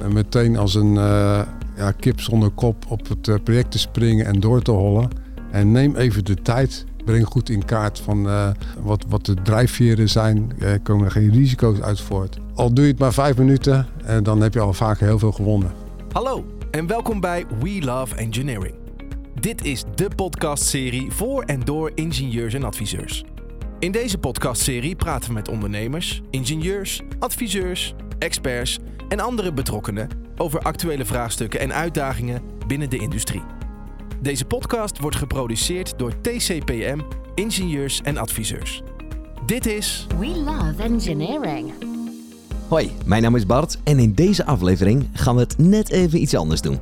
En meteen als een uh, ja, kip zonder kop op het project te springen en door te hollen. En neem even de tijd. Breng goed in kaart van wat, wat de drijfveren zijn. Er komen geen risico's uit voort. Al doe je het maar vijf minuten, en dan heb je al vaak heel veel gewonnen. Hallo en welkom bij We Love Engineering. Dit is de podcastserie voor en door ingenieurs en adviseurs. In deze podcastserie praten we met ondernemers, ingenieurs, adviseurs, experts en andere betrokkenen over actuele vraagstukken en uitdagingen binnen de industrie. Deze podcast wordt geproduceerd door TCPM Ingenieurs en Adviseurs. Dit is We Love Engineering. Hoi, mijn naam is Bart en in deze aflevering gaan we het net even iets anders doen.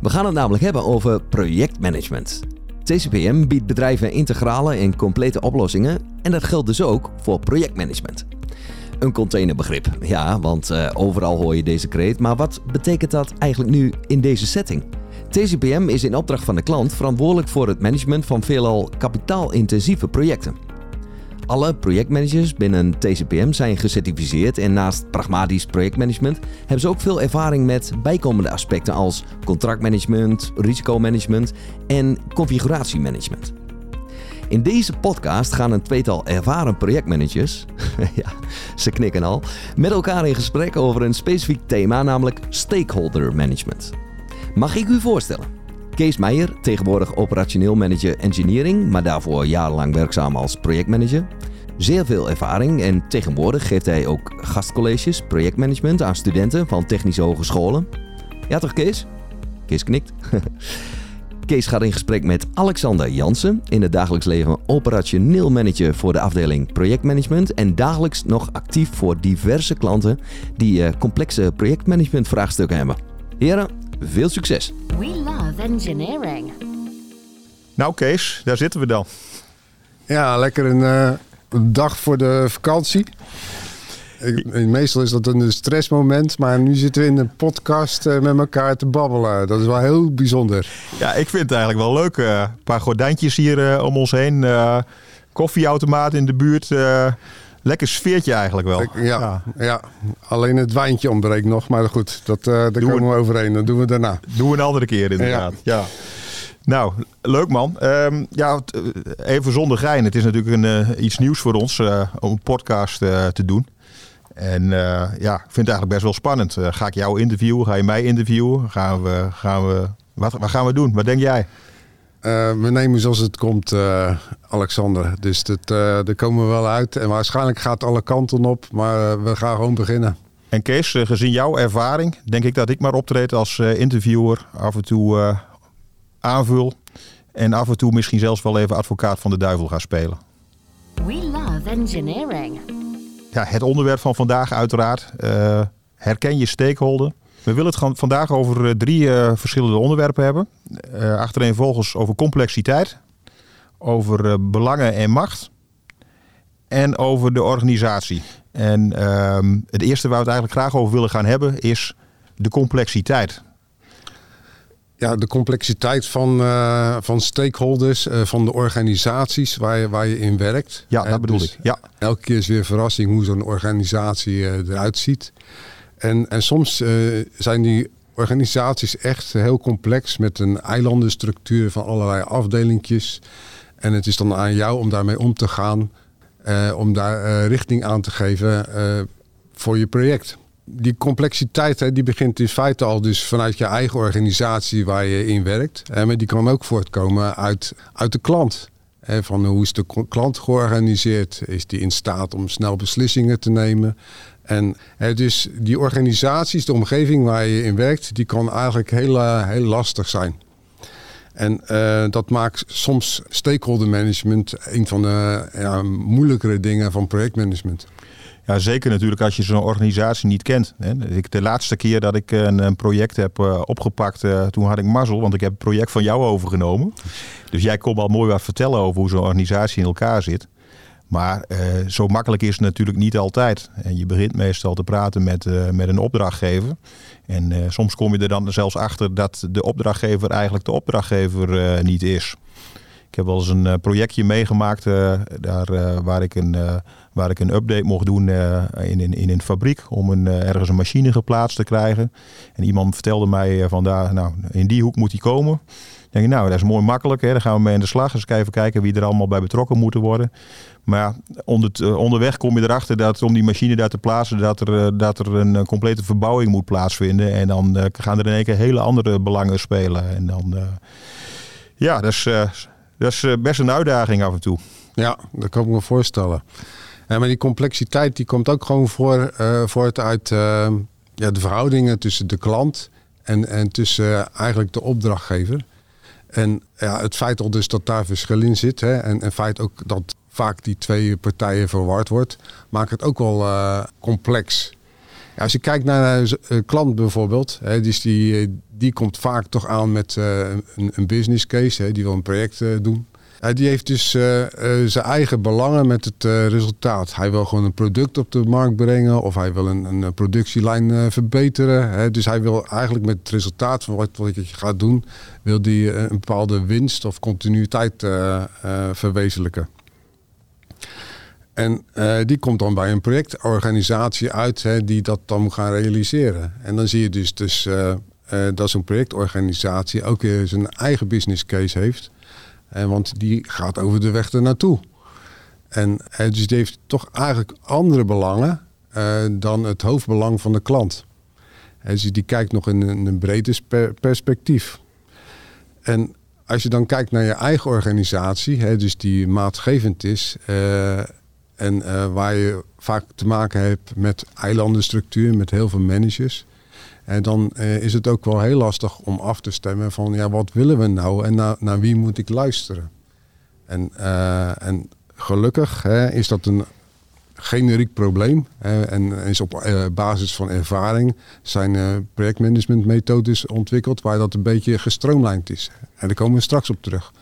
We gaan het namelijk hebben over projectmanagement. TCPM biedt bedrijven integrale en complete oplossingen en dat geldt dus ook voor projectmanagement. Een containerbegrip, ja, want uh, overal hoor je deze kreet, maar wat betekent dat eigenlijk nu in deze setting? TCPM is in opdracht van de klant verantwoordelijk voor het management van veelal kapitaalintensieve projecten. Alle projectmanagers binnen TCPM zijn gecertificeerd en naast pragmatisch projectmanagement hebben ze ook veel ervaring met bijkomende aspecten als contractmanagement, risicomanagement en configuratiemanagement. In deze podcast gaan een tweetal ervaren projectmanagers, ja, ze knikken al, met elkaar in gesprek over een specifiek thema, namelijk stakeholder management. Mag ik u voorstellen? Kees Meijer, tegenwoordig operationeel manager engineering, maar daarvoor jarenlang werkzaam als projectmanager. Zeer veel ervaring en tegenwoordig geeft hij ook gastcolleges projectmanagement aan studenten van technische hogescholen. Ja toch Kees? Kees knikt. Kees gaat in gesprek met Alexander Jansen, in het dagelijks leven operationeel manager voor de afdeling projectmanagement en dagelijks nog actief voor diverse klanten die uh, complexe projectmanagementvraagstukken hebben. Heren, veel succes! We love engineering. Nou Kees, daar zitten we dan. Ja, lekker een uh, dag voor de vakantie. Meestal is dat een stressmoment, maar nu zitten we in een podcast uh, met elkaar te babbelen. Dat is wel heel bijzonder. Ja, ik vind het eigenlijk wel leuk. Uh, een paar gordijntjes hier om ons heen. koffieautomaat in de buurt. Lekker sfeertje eigenlijk wel. Ja, ja, alleen het wijntje ontbreekt nog. Maar goed, dat, uh, daar komen we overheen. Dat doen we daarna. Doen we een andere keer inderdaad. Ja. Nou, leuk man. Um, ja, eh, even zonder gein. Het is natuurlijk een, uh, iets nieuws voor ons uh, om een podcast te doen. En ja, ik vind het eigenlijk best wel spannend. ga ik jou interviewen? Ga je mij interviewen? Gaan we, gaan we, wat, wat gaan we doen? Wat denk jij? Uh, we nemen zoals het komt, uh, Alexander. Dus dat, uh, daar komen we wel uit. En waarschijnlijk gaat het alle kanten op, maar we gaan gewoon beginnen. En Kees, gezien jouw ervaring, denk ik dat ik maar optreed als interviewer. Af en toe aanvul. En af en toe misschien zelfs wel even advocaat van de duivel ga spelen. We love engineering. Ja, het onderwerp van vandaag uiteraard. herken je stakeholder? We willen het vandaag over eh, drie uh, verschillende onderwerpen hebben. Uh, achtereenvolgens over complexiteit, over belangen en macht en over de organisatie. En ehm, het eerste waar we het eigenlijk graag over willen gaan hebben is de complexiteit. Ja, de complexiteit van, van stakeholders, van de organisaties waar je, waar je in werkt. Ja, dat bedoel dus ik. Ja. Elke keer is weer verrassing hoe zo'n organisatie eruit ziet. En, en soms zijn die organisaties echt heel complex met een eilandenstructuur van allerlei afdelingjes. En het is dan aan jou om daarmee om te gaan, om daar richting aan te geven voor je project. Die complexiteit hè, die begint in feite al dus vanuit je eigen organisatie waar je in werkt. maar die kan ook voortkomen uit, uit de klant. van hoe is de klant georganiseerd? Is die in staat om snel beslissingen te nemen? En hè, dus die organisaties, de omgeving waar je in werkt, die kan eigenlijk heel, uh, heel lastig zijn. En uh, dat maakt soms stakeholder management een van de ja, moeilijkere dingen van projectmanagement. Ja, zeker natuurlijk als je zo'n organisatie niet kent. De laatste keer dat ik een, project heb uh, opgepakt, uh, toen had ik mazzel, want ik heb het project van jou overgenomen. Dus jij kon al mooi wat vertellen over hoe zo'n organisatie in elkaar zit. Maar uh, zo makkelijk is het natuurlijk niet altijd. En je begint meestal te praten met, met een opdrachtgever. En soms kom je er dan zelfs achter dat de opdrachtgever eigenlijk de opdrachtgever niet is. Ik heb wel eens een projectje meegemaakt daar, waar, ik een, waar ik een update mocht doen in, in, in een fabriek om een, ergens een machine geplaatst te krijgen. En iemand vertelde mij van daar, nou, in die hoek moet die komen denk je, nou, dat is mooi makkelijk. Hè? Daar gaan we mee aan de slag. Dus even kijken wie er allemaal bij betrokken moeten worden. Maar onder, eh, onderweg kom je erachter dat om die machine daar te plaatsen, dat er, eh, dat er een complete verbouwing moet plaatsvinden. En dan gaan er in één keer hele andere belangen spelen. En dan, ja, dat is, dat is best een uitdaging af en toe. Ja, dat kan ik me voorstellen. Ja, maar die complexiteit die komt ook gewoon voor, voort uit ja, de verhoudingen tussen de klant en, en tussen eigenlijk de opdrachtgever. En ja, het feit al dus dat daar verschil in zit. Hè, en het feit ook dat vaak die twee partijen verward wordt, maakt het ook wel uh, complex. Als je kijkt naar een eh, klant bijvoorbeeld, hè, dus die, eh, die komt vaak toch aan met uh, een, een, business case, hè, die wil een project uh, doen die heeft dus uh, zijn eigen belangen met het uh, resultaat. Hij wil gewoon een product op de markt brengen of hij wil een, een productielijn verbeteren. Hè. Dus hij wil eigenlijk met het resultaat van wat, wat je gaat doen, wil die een bepaalde winst of continuïteit verwezenlijken. En die komt dan bij een projectorganisatie uit hè, die dat dan moet gaan realiseren. En dan zie je dus, dus dat zo'n projectorganisatie ook weer zijn eigen business case heeft. En want die gaat over de weg ernaartoe. En dus die heeft toch eigenlijk andere belangen uh, dan het hoofdbelang van de klant. dus die kijkt nog in een, een breder perspectief. En als je dan kijkt naar je eigen organisatie, hè, dus die maatgevend is, uh, en uh, waar je vaak te maken hebt met eilandenstructuur, met heel veel managers, en dan uh, is het ook wel heel lastig om af te stemmen van ja, wat willen we nou en naar, wie moet ik luisteren? En, uh, en gelukkig hè, is dat een generiek probleem. Hè, en is op uh, basis van ervaring zijn projectmanagementmethodes ontwikkeld waar dat een beetje gestroomlijnd is. En daar komen we straks op terug.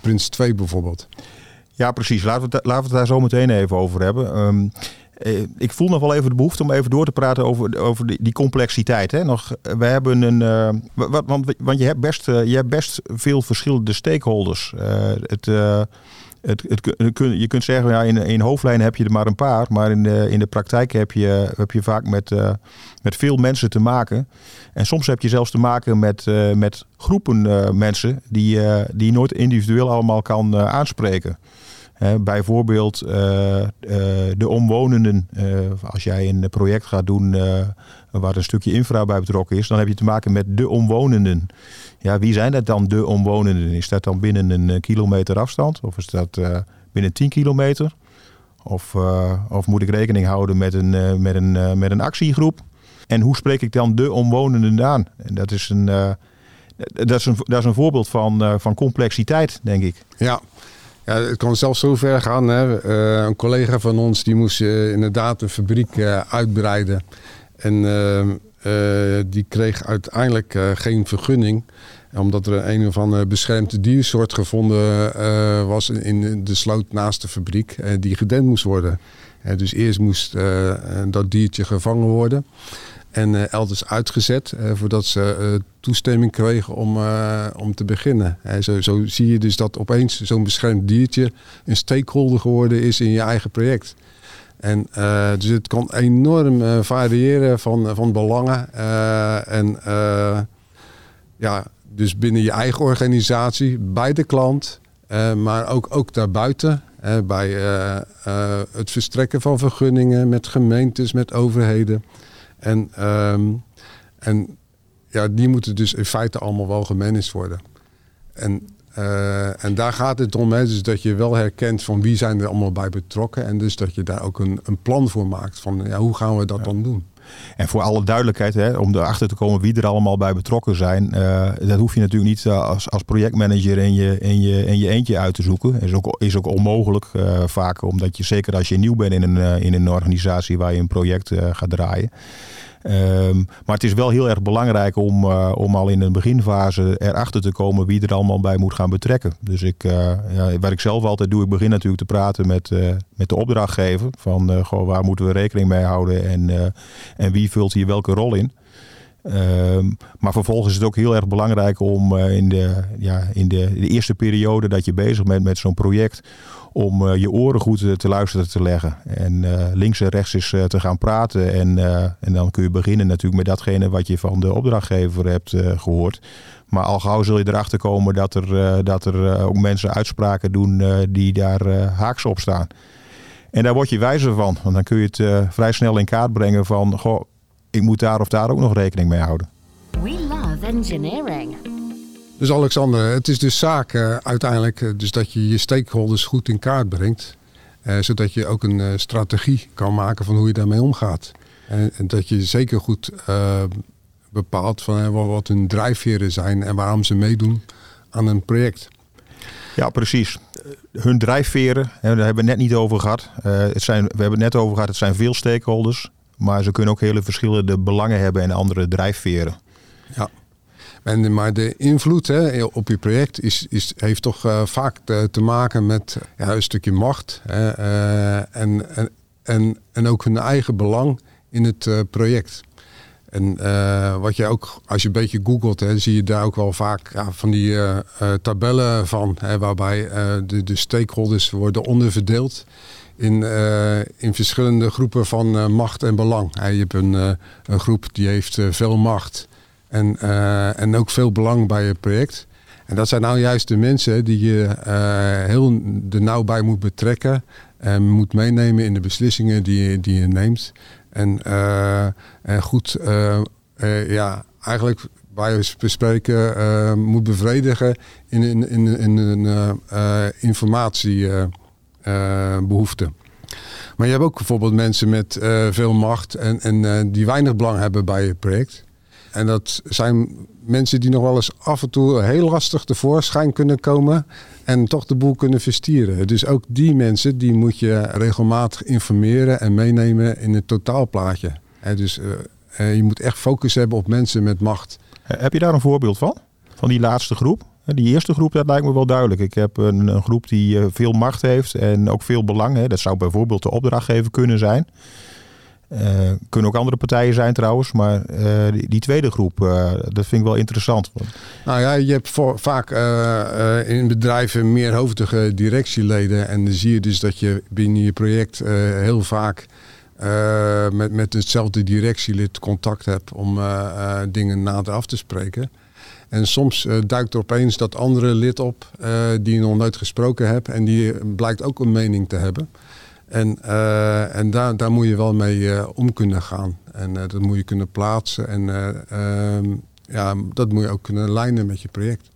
Prins 2 bijvoorbeeld. Ja, precies. Laten we, daar zo meteen even over hebben. Um, eh, ik voel nog wel even de behoefte om even door te praten over, over die, die complexiteit. Hè? Nog, we hebben een. Uh, wat, want, want je hebt best, je hebt best veel verschillende stakeholders. het, het, je kunt zeggen, ja, in, in hoofdlijnen heb je er maar een paar. Maar in de, in de praktijk heb je, heb je vaak met, met veel mensen te maken. En soms heb je zelfs te maken met, met groepen mensen die, die je nooit individueel allemaal kan aanspreken bijvoorbeeld uh, uh, de omwonenden. Uh, als jij een project gaat doen waar een stukje infra bij betrokken is, dan heb je te maken met de omwonenden. Ja, wie zijn dat dan, de omwonenden? Is dat dan binnen een kilometer afstand? Of is dat binnen 10 kilometer? Of, of moet ik rekening houden met een, met, een, met een actiegroep? En hoe spreek ik dan de omwonenden aan? En dat is een, dat is een, dat is een voorbeeld van, van complexiteit, denk ik. Ja, het kan zelfs zo ver gaan. Hè. Uh, een collega van ons die moest uh, inderdaad een fabriek uh, uitbreiden. En die kreeg uiteindelijk geen vergunning. Omdat er een of andere beschermde diersoort gevonden was in de sloot naast de fabriek. die gedend moest worden. dus eerst moest dat diertje gevangen worden en uh, elders uitgezet uh, voordat ze uh, toestemming kregen om, om te beginnen. zo, zo zie je dus dat opeens zo'n beschermd diertje een stakeholder geworden is in je eigen project. En dus het kan enorm variëren van, van belangen. en ja, dus binnen je eigen organisatie, bij de klant, maar ook, ook daarbuiten. bij het verstrekken van vergunningen met gemeentes, met overheden. En, ehm, en ja, die moeten dus in feite allemaal wel gemanaged worden. En, uh, en daar gaat het om, hè, dus dat je wel herkent van wie zijn er allemaal bij betrokken. En dus dat je daar ook een, een plan voor maakt van ja, hoe gaan we dat dan doen. En voor alle duidelijkheid, hè, om erachter te komen wie er allemaal bij betrokken zijn, uh, dat hoef je natuurlijk niet uh, als, als projectmanager in je, in, je, in je eentje uit te zoeken. Is ook, is ook onmogelijk uh, vaak, omdat je zeker als je nieuw bent in een, in een organisatie waar je een project gaat draaien. Um, maar het is wel heel erg belangrijk om, uh, om al in een beginfase erachter te komen wie er allemaal bij moet gaan betrekken. Dus ik, uh, ja, wat ik zelf altijd doe, ik begin natuurlijk te praten met, uh, met de opdrachtgever. Van goh, waar moeten we rekening mee houden en, en wie vult hier welke rol in. Ehm, maar vervolgens is het ook heel erg belangrijk om eh, in, de, ja, in de, de, eerste periode dat je bezig bent met zo'n project, om je oren goed te luisteren te leggen. En links en rechts is te gaan praten. En, en dan kun je beginnen natuurlijk met datgene wat je van de opdrachtgever hebt gehoord. Maar al gauw zul je erachter komen dat er, dat er ook mensen uitspraken doen die daar haaks op staan. En daar word je wijzer van. Want dan kun je het vrij snel in kaart brengen van... Goh, ik moet daar of daar ook nog rekening mee houden. We love engineering. Dus Alexander, het is dus zaak uh, uiteindelijk uh, dus dat je je stakeholders goed in kaart brengt. Uh, zodat je ook een strategie kan maken van hoe je daarmee omgaat. En, en dat je zeker goed bepaalt van wat hun drijfveren zijn en waarom ze meedoen aan een project. Ja, precies. Hun drijfveren, daar hebben we net niet over gehad. het zijn, we hebben het net over gehad, het zijn veel stakeholders. Maar ze kunnen ook hele verschillende belangen hebben en andere drijfveren. Ja. Maar de invloed op je project is, is, heeft toch uh, vaak te, maken met ja, een stukje macht. Hè, uh, en, en, en, ook hun eigen belang in het uh, project. En wat je ook, als je een beetje googelt, hè, zie je daar ook wel vaak van die tabellen van, hè, waarbij de, de stakeholders worden onderverdeeld in, in verschillende groepen van macht en belang. Je hebt een, een groep die heeft veel macht en, en ook veel belang bij het project. En dat zijn nou juist de mensen die je heel de nauw bij moet betrekken en moet meenemen in de beslissingen die je, die je neemt. En, en goed, ja, eigenlijk waar je bespreken moet bevredigen in, in, in, in een informatie behoeften. Maar je hebt ook bijvoorbeeld mensen met veel macht en, en die weinig belang hebben bij je project. En dat zijn mensen die nog wel eens af en toe heel lastig tevoorschijn kunnen komen en toch de boel kunnen verstieren. Dus ook die mensen die moet je regelmatig informeren en meenemen in het totaalplaatje. He, dus je moet echt focus hebben op mensen met macht. Heb je daar een voorbeeld van? Van die laatste groep? Die eerste groep, dat lijkt me wel duidelijk. Ik heb een, een groep die eh, veel macht heeft en ook veel belang. Hè. Dat zou bijvoorbeeld de opdrachtgever kunnen zijn. Uh, kunnen ook andere partijen zijn trouwens, maar uh, die, tweede groep, uh, dat vind ik wel interessant. Nou ja, je hebt voor, vaak in bedrijven meerhoofdige directieleden en dan zie je dus dat je binnen je project heel vaak met, met hetzelfde directielid contact hebt om dingen nader af te spreken. En soms duikt er opeens dat andere lid op die je nog nooit gesproken hebt. En die blijkt ook een mening te hebben. En, uh, en daar, daar moet je wel mee om kunnen gaan. En dat moet je kunnen plaatsen. En ehm, ja, dat moet je ook kunnen lijnen met je project.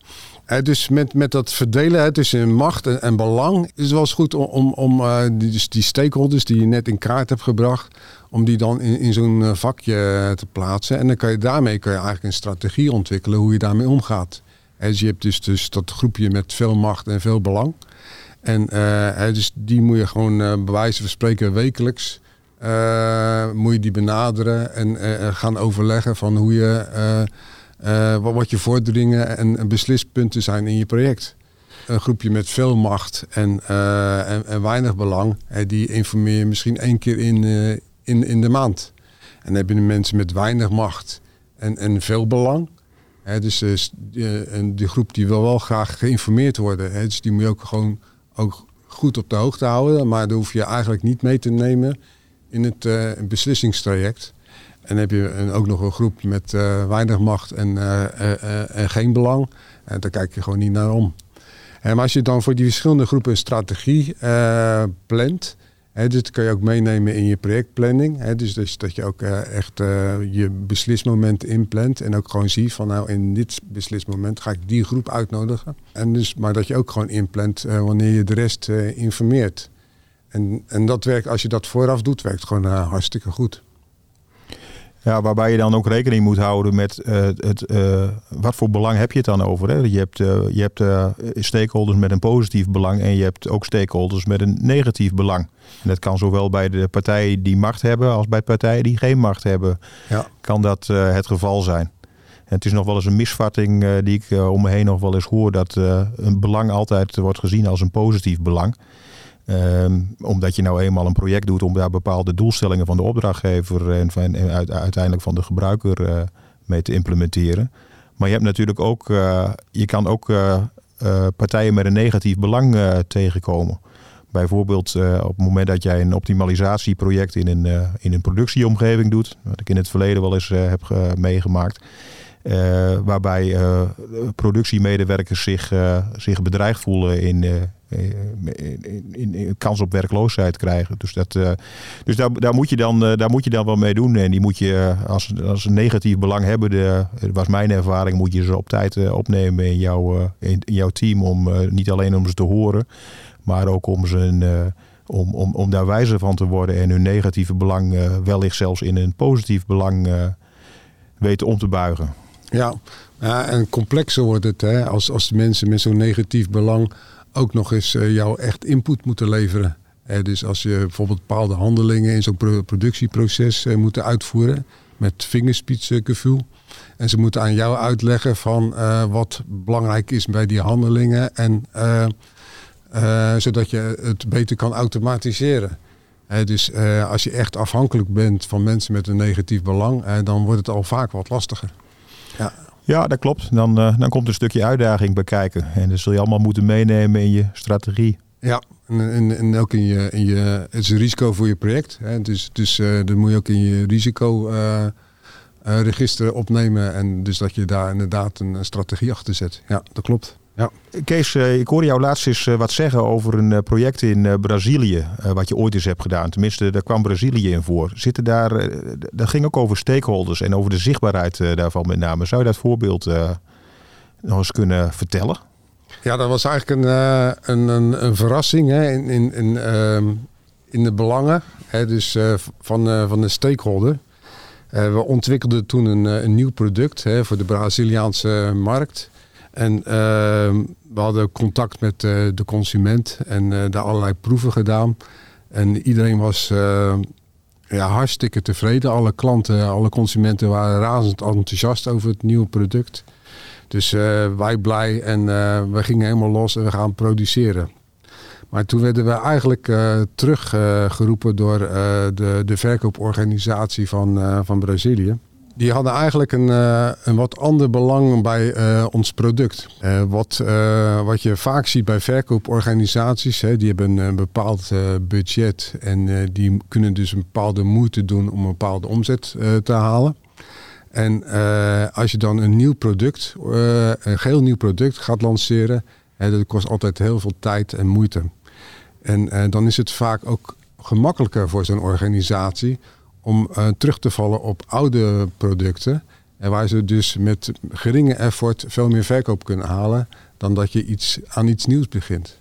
dus met, met dat verdelen tussen macht en, en, belang is het wel eens goed om, om, die, dus die stakeholders die je net in kaart hebt gebracht, om die dan in, in zo'n eh, vakje eh, te plaatsen. En dan kan je daarmee kan je eigenlijk een strategie ontwikkelen hoe je daarmee omgaat. dus je hebt dus, dus dat groepje met veel macht en veel belang. En uh, dus die moet je gewoon uh, bij wijze van spreken wekelijks uh, moet je die benaderen en gaan overleggen van hoe je wat je vorderingen en, beslispunten zijn in je project. Een groepje met veel macht en, en, en, weinig belang, die informeer je misschien één keer in, in, in de maand. En dan heb je mensen met weinig macht en, en veel belang. He, dus uh, die groep die wil wel graag geïnformeerd worden. He, dus die moet je ook gewoon ook goed op de hoogte houden. Maar daar hoef je eigenlijk niet mee te nemen in het uh, beslissingstraject. En heb je een, ook nog een groep met uh, weinig macht en, en, geen belang. En daar kijk je gewoon niet naar om. En maar als je dan voor die verschillende groepen een strategie plant, He, dit kan je ook meenemen in je projectplanning. dus, dus, dat je ook uh, echt uh, je beslismoment inplant. En ook gewoon ziet van nou in dit beslismoment ga ik die groep uitnodigen. En dus, maar dat je ook gewoon inplant uh, wanneer je de rest informeert. En, en dat werkt, als je dat vooraf doet, werkt gewoon hartstikke goed. Ja, waarbij je dan ook rekening moet houden met uh, het, uh, wat voor belang heb je het dan over. Hè? Je hebt, uh, je hebt stakeholders met een positief belang en je hebt ook stakeholders met een negatief belang. En dat kan zowel bij de partijen die macht hebben als bij partijen die geen macht hebben. Ja. Kan dat het geval zijn. En het is nog wel eens een misvatting die ik om me heen nog wel eens hoor dat een belang altijd wordt gezien als een positief belang. Um, omdat je nou eenmaal een project doet om daar bepaalde doelstellingen van de opdrachtgever en, van, en uiteindelijk van de gebruiker uh, mee te implementeren. Maar je hebt natuurlijk ook, je kan ook partijen met een negatief belang tegenkomen. Bijvoorbeeld op het moment dat jij een optimalisatieproject in een, in een productieomgeving doet, wat ik in het verleden wel eens heb meegemaakt. Waarbij productiemedewerkers zich, zich bedreigd voelen in, in, in, in, kans op werkloosheid krijgen. Dus, dat, dus daar, daar, moet je dan, daar moet je dan wel mee doen. En die moet je als, als een negatief belang hebben, was mijn ervaring, moet je ze op tijd opnemen in, jouw in, jouw team. Om, niet alleen om ze te horen, maar ook om ze om, om, om daar wijzer van te worden en hun negatieve belang wellicht zelfs in een positief belang weten om te buigen. Ja, ja en complexer wordt het hè, als, als mensen met zo'n negatief belang ook nog eens uh, jou echt input moeten leveren. dus als je bijvoorbeeld bepaalde handelingen in zo'n productieproces uh, moet uitvoeren met vingerspitsengevoel. En ze moeten aan jou uitleggen van uh, wat belangrijk is bij die handelingen. En zodat je het beter kan automatiseren. dus als je echt afhankelijk bent van mensen met een negatief belang, dan wordt het al vaak wat lastiger. Ja. Ja, dat klopt. Dan, uh, dan komt een stukje uitdaging bij kijken. En dat zul je allemaal moeten meenemen in je strategie. Ja, en, en, en ook in je, in je. Het is een risico voor je project. Hè. Dus, dus dat moet je ook in je risicoregister uh, opnemen. En dus dat je daar inderdaad een strategie achter zet. Ja, dat klopt. Ja. Kees, eh, ik hoorde jou laatst eens eh, wat zeggen over een eh, project in Brazilië, wat je ooit eens hebt gedaan. Tenminste, daar kwam Brazilië in voor. Zitten daar, dat ging ook over stakeholders en over de zichtbaarheid daarvan met name. Zou je dat voorbeeld nog eens kunnen vertellen? Ja, dat was eigenlijk een, een, een, een, verrassing hè, in, in, in, ehm, in de belangen hè, dus, van, van de stakeholder. we ontwikkelden toen een, een nieuw product hè, voor de Braziliaanse markt. En ehm, we hadden contact met uh, de consument en uh, daar allerlei proeven gedaan. En iedereen was uh, ja, hartstikke tevreden. Alle klanten, alle consumenten waren razend enthousiast over het nieuwe product. Dus wij blij en we gingen helemaal los en we gaan produceren. Maar toen werden we eigenlijk teruggeroepen door de, de verkooporganisatie van, van Brazilië. Die hadden eigenlijk een, uh, een wat ander belang bij uh, ons product. Uh, wat, wat je vaak ziet bij verkooporganisaties, hè, die hebben een bepaald budget en die kunnen dus een bepaalde moeite doen om een bepaalde omzet te halen. En als je dan een nieuw product, een geheel nieuw product gaat lanceren, hè, dat kost altijd heel veel tijd en moeite. En dan is het vaak ook gemakkelijker voor zo'n organisatie om uh, terug te vallen op oude producten. En waar ze dus met geringe effort veel meer verkoop kunnen halen dan dat je iets, aan iets nieuws begint.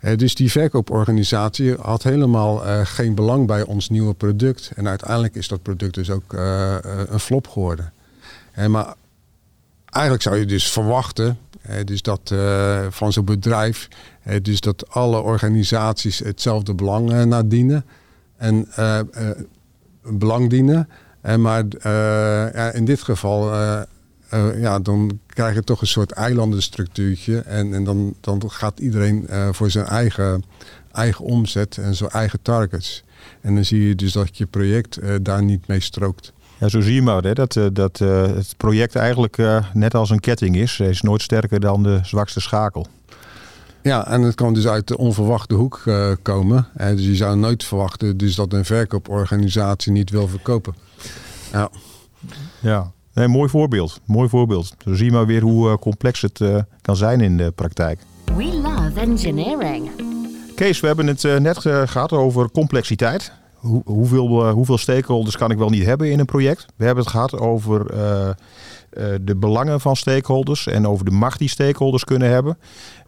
Uh, dus die verkooporganisatie had helemaal uh, geen belang bij ons nieuwe product. En uiteindelijk is dat product dus ook een flop geworden. maar eigenlijk zou je dus verwachten dus dat van zo'n bedrijf, dus dat alle organisaties hetzelfde belang nadienen. En belang dienen. En maar uh, ja, in dit geval, uh, ja, dan krijg je toch een soort eilandenstructuurtje. En, en dan, dan gaat iedereen voor zijn eigen, eigen omzet en zijn eigen targets. En dan zie je dus dat je project daar niet mee strookt. Ja, zo zie je maar hè, dat, dat het project eigenlijk net als een ketting is. Hij is nooit sterker dan de zwakste schakel. Ja, en het kan dus uit de onverwachte hoek uh, komen. dus je zou nooit verwachten dus dat een verkooporganisatie niet wil verkopen. Ja, ja. Nee, mooi voorbeeld. Mooi voorbeeld. Zo zie je maar weer hoe uh, complex het uh, kan zijn in de praktijk. We love engineering. Kees, we hebben het net gehad over complexiteit. Hoe, hoeveel, hoeveel stakeholders kan ik wel niet hebben in een project? We hebben het gehad over de belangen van stakeholders en over de macht die stakeholders kunnen hebben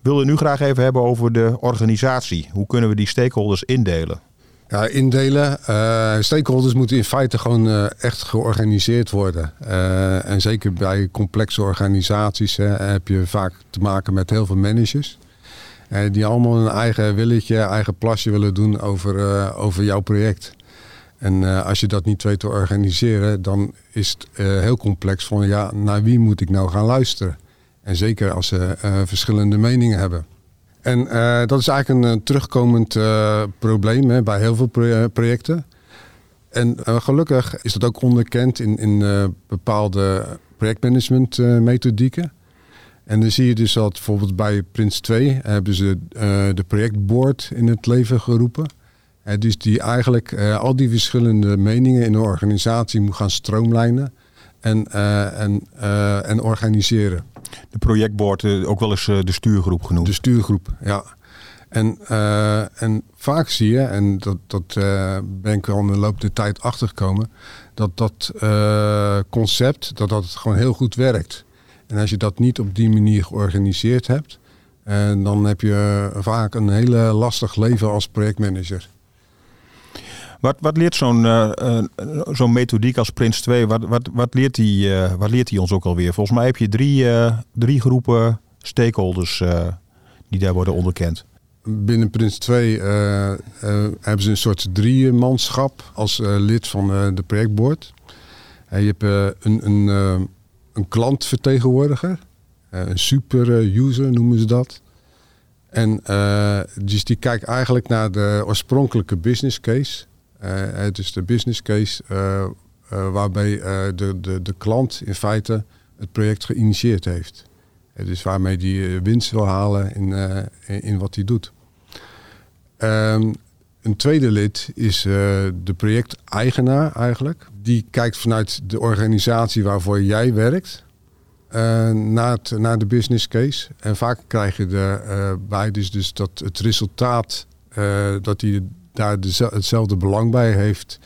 wilde nu graag even hebben over de organisatie. Hoe kunnen we die stakeholders indelen? Ja, indelen. Uh, stakeholders moeten in feite gewoon uh, echt georganiseerd worden. En zeker bij complexe organisaties heb je vaak te maken met heel veel managers. die allemaal een eigen willetje, eigen plasje willen doen over, over jouw project. En als je dat niet weet te organiseren, dan is het heel complex van ja, naar wie moet ik nou gaan luisteren? En zeker als ze uh, verschillende meningen hebben. En dat is eigenlijk een, terugkomend probleem hè, bij heel veel projecten. En gelukkig is dat ook onderkend in, in bepaalde projectmanagement methodieken. En dan zie je dus dat bijvoorbeeld bij Prins 2 hebben ze de projectboard in het leven geroepen. Dus die eigenlijk al die verschillende meningen in de organisatie moet gaan stroomlijnen en, en, en organiseren. De projectboard, ook wel eens de stuurgroep genoemd. De stuurgroep, ja. En, uh, en vaak zie je, en dat, dat uh, ben ik wel in de loop der tijd achtergekomen, dat dat uh, concept, dat dat gewoon heel goed werkt. En als je dat niet op die manier georganiseerd hebt, dan heb je vaak een hele lastig leven als projectmanager. Wat, wat leert zo'n zo'n methodiek als Prins 2, wat, wat, wat, leert die, wat leert die ons ook alweer? Volgens mij heb je drie, drie groepen stakeholders die daar worden onderkend binnen Prins 2 uh, uh, hebben ze een soort driemanschap als lid van de projectboard. je hebt een, een, een klantvertegenwoordiger, een super user noemen ze dat. En dus die kijkt eigenlijk naar de oorspronkelijke business case. Het is de business case waarbij de, de, de klant in feite het project geïnitieerd heeft. Dus waarmee die winst wil halen in, in wat hij doet. Um, een tweede lid is de projecteigenaar eigenlijk. Die kijkt vanuit de organisatie waarvoor jij werkt naar, het, naar de business case. En vaak krijg je erbij dus, dus dat het resultaat, dat hij daar hetzelfde belang bij heeft.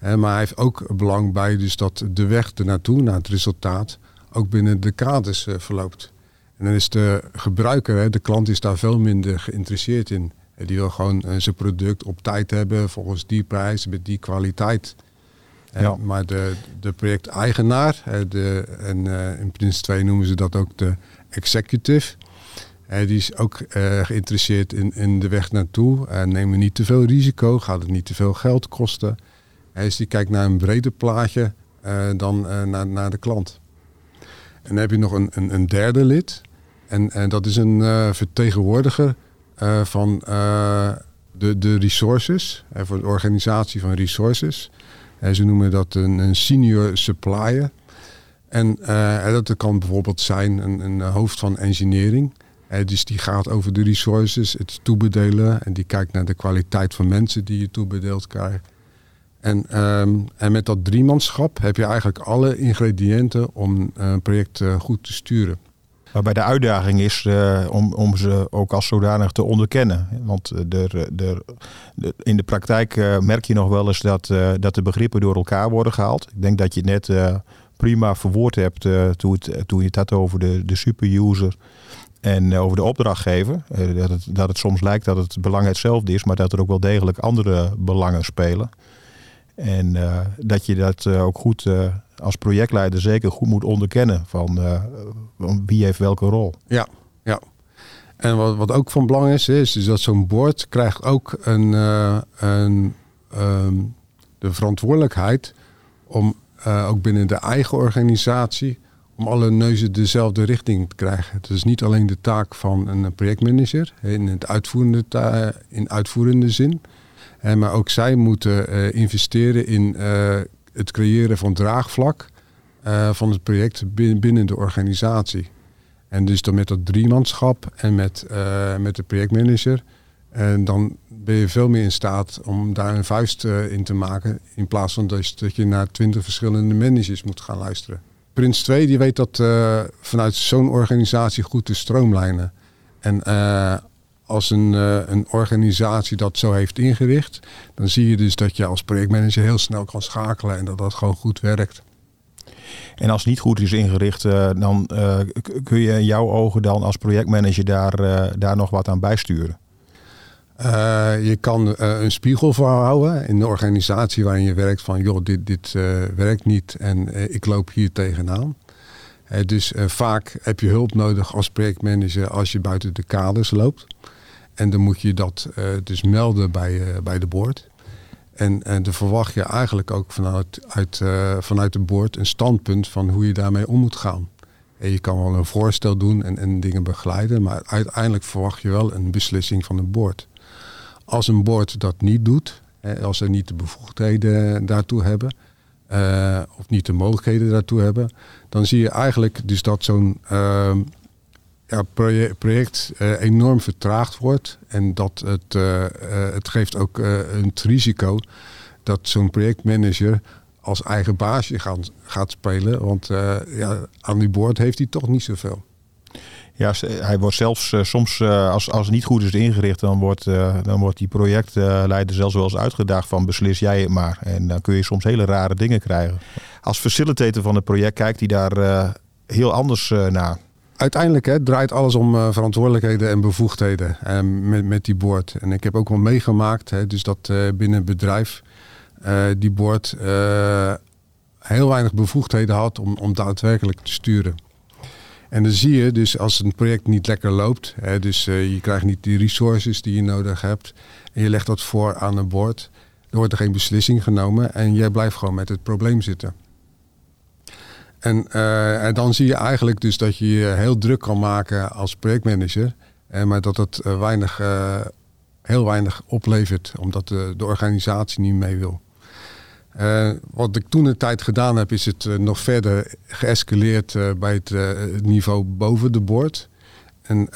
maar hij heeft ook belang bij dus dat de weg ernaartoe, naar het resultaat, ook binnen de kaders verloopt. En dan is de gebruiker, de klant is daar veel minder geïnteresseerd in. Die wil gewoon eh, zijn product op tijd hebben, volgens die prijs, met die kwaliteit. Ja. maar de, de projecteigenaar, de, en uh, in Prins 2 noemen ze dat ook de executive. Die is ook uh, geïnteresseerd in, in de weg naartoe. Uh, nemen niet te veel risico, gaat het niet te veel geld kosten. dus die kijkt naar een breder plaatje dan naar, naar de klant. En dan heb je nog een, een, een derde lid. En, en dat is een vertegenwoordiger van de, de resources, voor de organisatie van resources. ze noemen dat een, een senior supplier. En dat kan bijvoorbeeld zijn een, een hoofd van engineering. Dus die gaat over de resources, het toebedelen. En die kijkt naar de kwaliteit van mensen die je toebedeeld krijgt. En, um, en met dat driemanschap heb je eigenlijk alle ingrediënten om een project goed te sturen. Waarbij de uitdaging is uh, om, om ze ook als zodanig te onderkennen. Want in de praktijk merk je nog wel eens dat, dat de begrippen door elkaar worden gehaald. Ik denk dat je net prima verwoord hebt toen, toen je het had over de, de superuser en over de opdrachtgever. dat, het, dat het soms lijkt dat het belang hetzelfde is, maar dat er ook wel degelijk andere belangen spelen. En dat je dat ook goed als projectleider zeker goed moet onderkennen van wie heeft welke rol. Ja, ja. En wat, wat ook van belang is, is, dat zo'n board krijgt ook een, een um, de verantwoordelijkheid om ook binnen de eigen organisatie om alle neuzen dezelfde richting te krijgen. Het is niet alleen de taak van een projectmanager in, het uitvoerende, in uitvoerende zin. Maar ook zij moeten investeren in het creëren van draagvlak uh, van het project binnen, de organisatie. En dus dan met dat driemanschap en met, met de projectmanager. En dan ben je veel meer in staat om daar een vuist in te maken. In plaats van dat, dat je naar twintig verschillende managers moet gaan luisteren. Prins 2 die weet dat vanuit zo'n organisatie goed te stroomlijnen. En als een, uh, een organisatie dat zo heeft ingericht, dan zie je dus dat je als projectmanager heel snel kan schakelen en dat dat gewoon goed werkt. En als het niet goed is ingericht, dan kun je in jouw ogen dan als projectmanager daar, daar nog wat aan bijsturen? Je kan een spiegel voorhouden in de organisatie waarin je werkt van joh, dit, dit werkt niet en ik loop hier tegenaan. dus vaak heb je hulp nodig als projectmanager als je buiten de kaders loopt. En dan moet je dat uh, dus melden bij, uh, bij de boord. En, en dan verwacht je eigenlijk ook vanuit, uit, uh, vanuit de boord een standpunt van hoe je daarmee om moet gaan. En je kan wel een voorstel doen en, en dingen begeleiden, maar uiteindelijk verwacht je wel een beslissing van een boord. Als een boord dat niet doet, als ze niet de bevoegdheden daartoe hebben. eh, of niet de mogelijkheden daartoe hebben. Dan zie je eigenlijk dus dat zo'n ehm, ja, proje- project eh, enorm vertraagd wordt. En dat het, eh, het geeft ook een risico dat zo'n projectmanager als eigen baasje gaat, spelen. Want ja, aan die boord heeft hij toch niet zoveel. Ja, hij wordt zelfs eh, soms, eh, als, als het niet goed is ingericht, dan wordt, eh, dan wordt die projectleider zelfs wel eens uitgedaagd van beslis jij het maar. En dan kun je soms hele rare dingen krijgen. Als facilitator van het project kijkt hij daar heel anders naar. Uiteindelijk hè, draait alles om verantwoordelijkheden en bevoegdheden met, met die boord. En ik heb ook wel meegemaakt, hè, dus dat binnen een bedrijf die boord eh, heel weinig bevoegdheden had om, om daadwerkelijk te sturen. En dan zie je dus als een project niet lekker loopt, hè, dus eh, je krijgt niet die resources die je nodig hebt en je legt dat voor aan een boord, dan wordt er geen beslissing genomen en jij blijft gewoon met het probleem zitten. En, eh, en dan zie je eigenlijk dus dat je je heel druk kan maken als projectmanager. maar dat het eh, weinig, heel weinig oplevert, omdat de, de organisatie niet mee wil. Eh, wat ik toen een tijd gedaan heb, is het eh, nog verder geëscaleerd eh, bij het, niveau boven de boord. En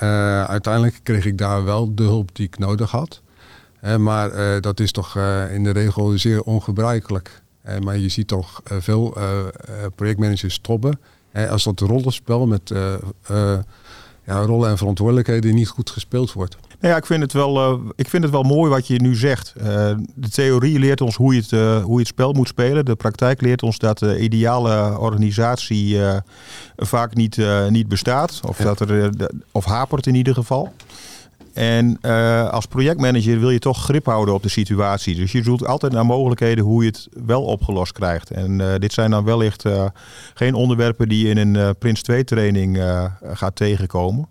uiteindelijk kreeg ik daar wel de hulp die ik nodig had. Maar dat is toch in de regel zeer ongebruikelijk. Maar je ziet toch veel projectmanagers stoppen. Als dat rollenspel met ja, rollen en verantwoordelijkheden niet goed gespeeld wordt. Nou ja, ik vind het wel, eh, ik vind het wel mooi wat je nu zegt. Eh, de theorie leert ons hoe je, het, eh, hoe je het spel moet spelen. De praktijk leert ons dat de ideale organisatie vaak niet, niet bestaat. Of, dat er, of hapert in ieder geval. En als projectmanager wil je toch grip houden op de situatie. Dus je zoekt altijd naar mogelijkheden hoe je het wel opgelost krijgt. En dit zijn dan wellicht eh, geen onderwerpen die je in een Prins 2 training gaat tegenkomen.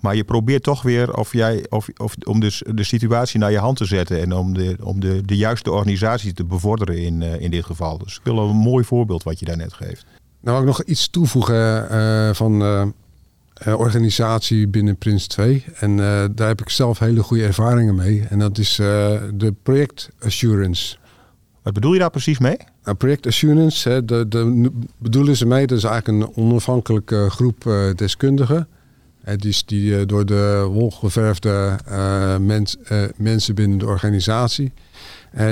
Maar je probeert toch weer of jij, of, of, om dus de situatie naar je hand te zetten. En om de, om de, de juiste organisatie te bevorderen in, eh, in dit geval. Dus ik wil een mooi voorbeeld wat je daarnet geeft. Nou, wil ik nog iets toevoegen eh, van eh, organisatie binnen Prins 2. En daar heb ik zelf hele goede ervaringen mee. En dat is de project assurance. Wat bedoel je daar precies mee? Nou, project assurance, hè, de, de, bedoelen ze mee, dat is eigenlijk een onafhankelijke groep deskundigen. Hè, die, eh, door de wol geverfde eh, mens, eh, mensen binnen de organisatie.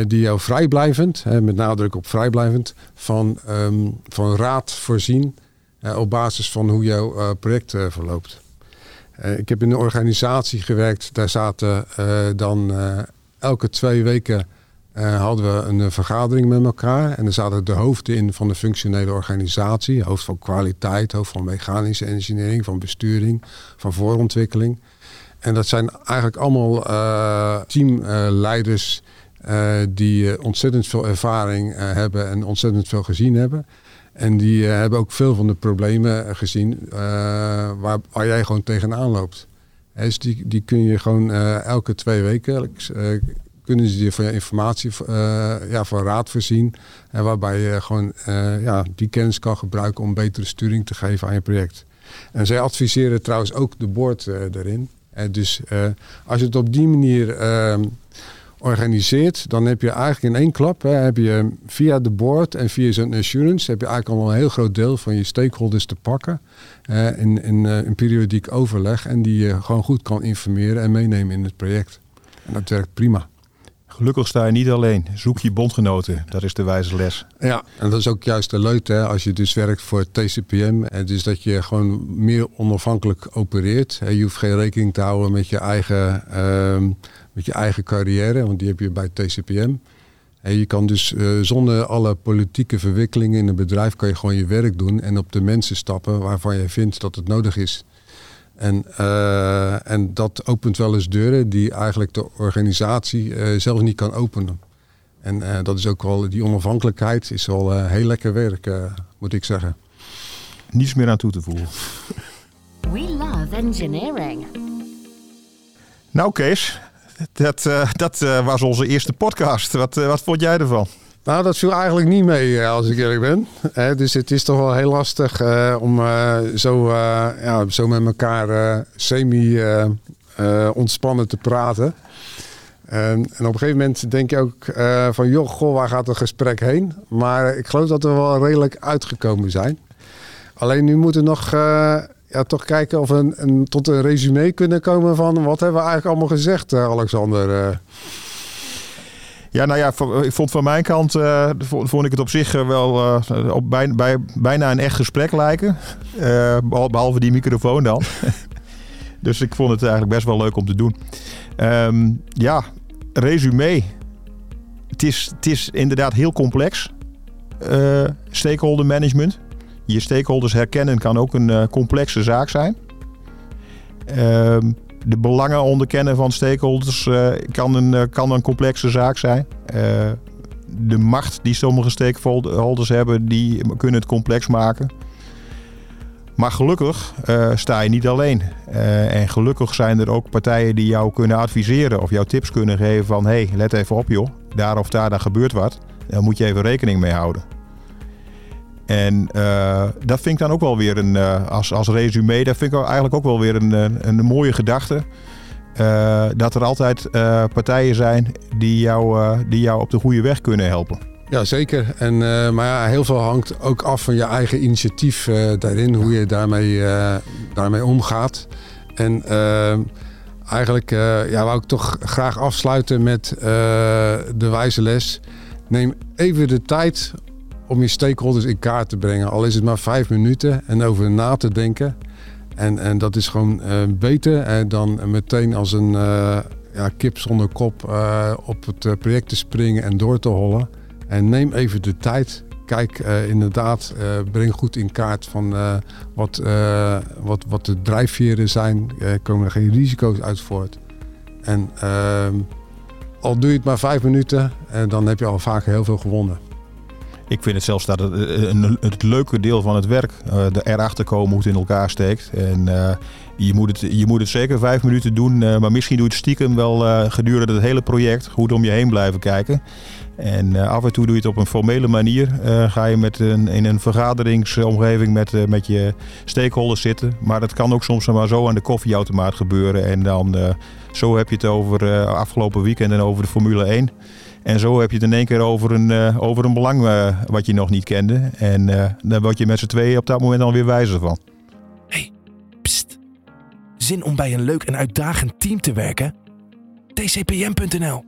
die jou vrijblijvend, met nadruk op vrijblijvend, van, ehm, van raad voorzien. op basis van hoe jouw project verloopt. Ik heb in een organisatie gewerkt, daar zaten dan elke twee weken eh, hadden we een eh, vergadering met elkaar. En er zaten de hoofden in van de functionele organisatie. Hoofd van kwaliteit, hoofd van mechanische engineering, van besturing, van voorontwikkeling. En dat zijn eigenlijk allemaal eh, teamleiders die ontzettend veel ervaring hebben en ontzettend veel gezien hebben. En die hebben ook veel van de problemen gezien waar, waar jij gewoon tegenaan loopt. Dus die, die kun je gewoon elke twee weken kunnen ze je van informatie eh, ja, van raad voorzien. En waarbij je gewoon eh, ja, die kennis kan gebruiken om betere sturing te geven aan je project. En zij adviseren trouwens ook de board eh, daarin. En dus als je het op die manier organiseert, dan heb je eigenlijk in één klap, hè, heb je via de board en via zo'n assurance, heb je eigenlijk al een heel groot deel van je stakeholders te pakken in, in een periodiek overleg en die je gewoon goed kan informeren en meenemen in het project. En dat werkt prima. Gelukkig sta je niet alleen. Zoek je bondgenoten. Dat is de wijze les. Ja, en dat is ook juist de leuk hè, als je dus werkt voor TCPM. En dus dat je gewoon meer onafhankelijk opereert. Je hoeft geen rekening te houden met je eigen, ehm, met je eigen carrière, want die heb je bij TCPM. En je kan dus eh, zonder alle politieke verwikkelingen in een bedrijf kan je gewoon je werk doen en op de mensen stappen waarvan je vindt dat het nodig is. En, eh, en dat opent wel eens deuren die eigenlijk de organisatie eh, zelf niet kan openen. En eh, dat is ook wel, die onafhankelijkheid is wel eh, heel lekker werk, moet ik zeggen. Niets meer aan toe te voegen. We love engineering. Nou Kees, dat, eh, dat eh, was onze eerste podcast. Wat, wat vond jij ervan? Nou, dat viel eigenlijk niet mee, eh, als ik eerlijk ben. Dus het is toch wel heel lastig eh, om eh, zo, ja, zo met elkaar semi-ontspannen te praten. En, en op een gegeven moment denk je ook van, joh, goh, waar gaat het gesprek heen? Maar ik geloof dat we wel redelijk uitgekomen zijn. Alleen nu moeten we nog ja, toch kijken of we een, een, tot een resume kunnen komen van wat hebben we eigenlijk allemaal gezegd, Alexander? Ja, nou ja, ik vond van mijn kant uh, vond ik het op zich wel uh, op bij, bij, bijna een echt gesprek lijken. Behalve die microfoon dan. dus ik vond het eigenlijk best wel leuk om te doen. Um, ja, resume. Het is, het is inderdaad heel complex. stakeholder management. Je stakeholders herkennen kan ook een complexe zaak zijn. Um, de belangen onderkennen van stakeholders uh, kan, een, uh, kan een complexe zaak zijn. Uh, de macht die sommige stakeholders hebben, die kunnen het complex maken. Maar gelukkig sta je niet alleen. en gelukkig zijn er ook partijen die jou kunnen adviseren of jou tips kunnen geven van... hé, hey, let even op joh, daar of daar, daar gebeurt wat. Daar moet je even rekening mee houden. En uh, dat vind ik dan ook wel weer een, uh, als, als resume, dat vind ik eigenlijk ook wel weer een, een, mooie gedachte. Uh, dat er altijd partijen zijn die jou, die jou op de goede weg kunnen helpen. Ja, zeker. En, maar ja, heel veel hangt ook af van je eigen initiatief daarin, hoe je daarmee, daarmee omgaat. En eigenlijk ja, wou ik toch graag afsluiten met de wijze les. Neem even de tijd om je stakeholders in kaart te brengen. Al is het maar vijf minuten en over na te denken. En, en dat is gewoon uh, beter dan meteen als een uh, ja, kip zonder kop op het project te springen en door te hollen. En neem even de tijd. Kijk inderdaad, breng goed in kaart van wat, wat, wat de drijfveren zijn. komen er geen risico's uit voort. En ehm, al doe je het maar vijf minuten, dan heb je al vaak heel veel gewonnen. Ik vind het zelfs dat het, een, het leuke deel van het werk uh, erachter komen hoe het in elkaar steekt. En uh, je, moet het, je moet het zeker vijf minuten doen, maar misschien doe je het stiekem wel gedurende het hele project. Goed om je heen blijven kijken. En af en toe doe je het op een formele manier. ga je met een, in een vergaderingsomgeving met, met je stakeholders zitten. Maar dat kan ook soms maar zo aan de koffieautomaat gebeuren. En dan zo heb je het over afgelopen weekend en over de Formule 1. En zo heb je het in één keer over een, uh, over een belang uh, wat je nog niet kende. En uh, daar word je met z'n tweeën op dat moment dan weer wijzer van. Hey, pst. Zin om bij een leuk en uitdagend team te werken? tcpm.nl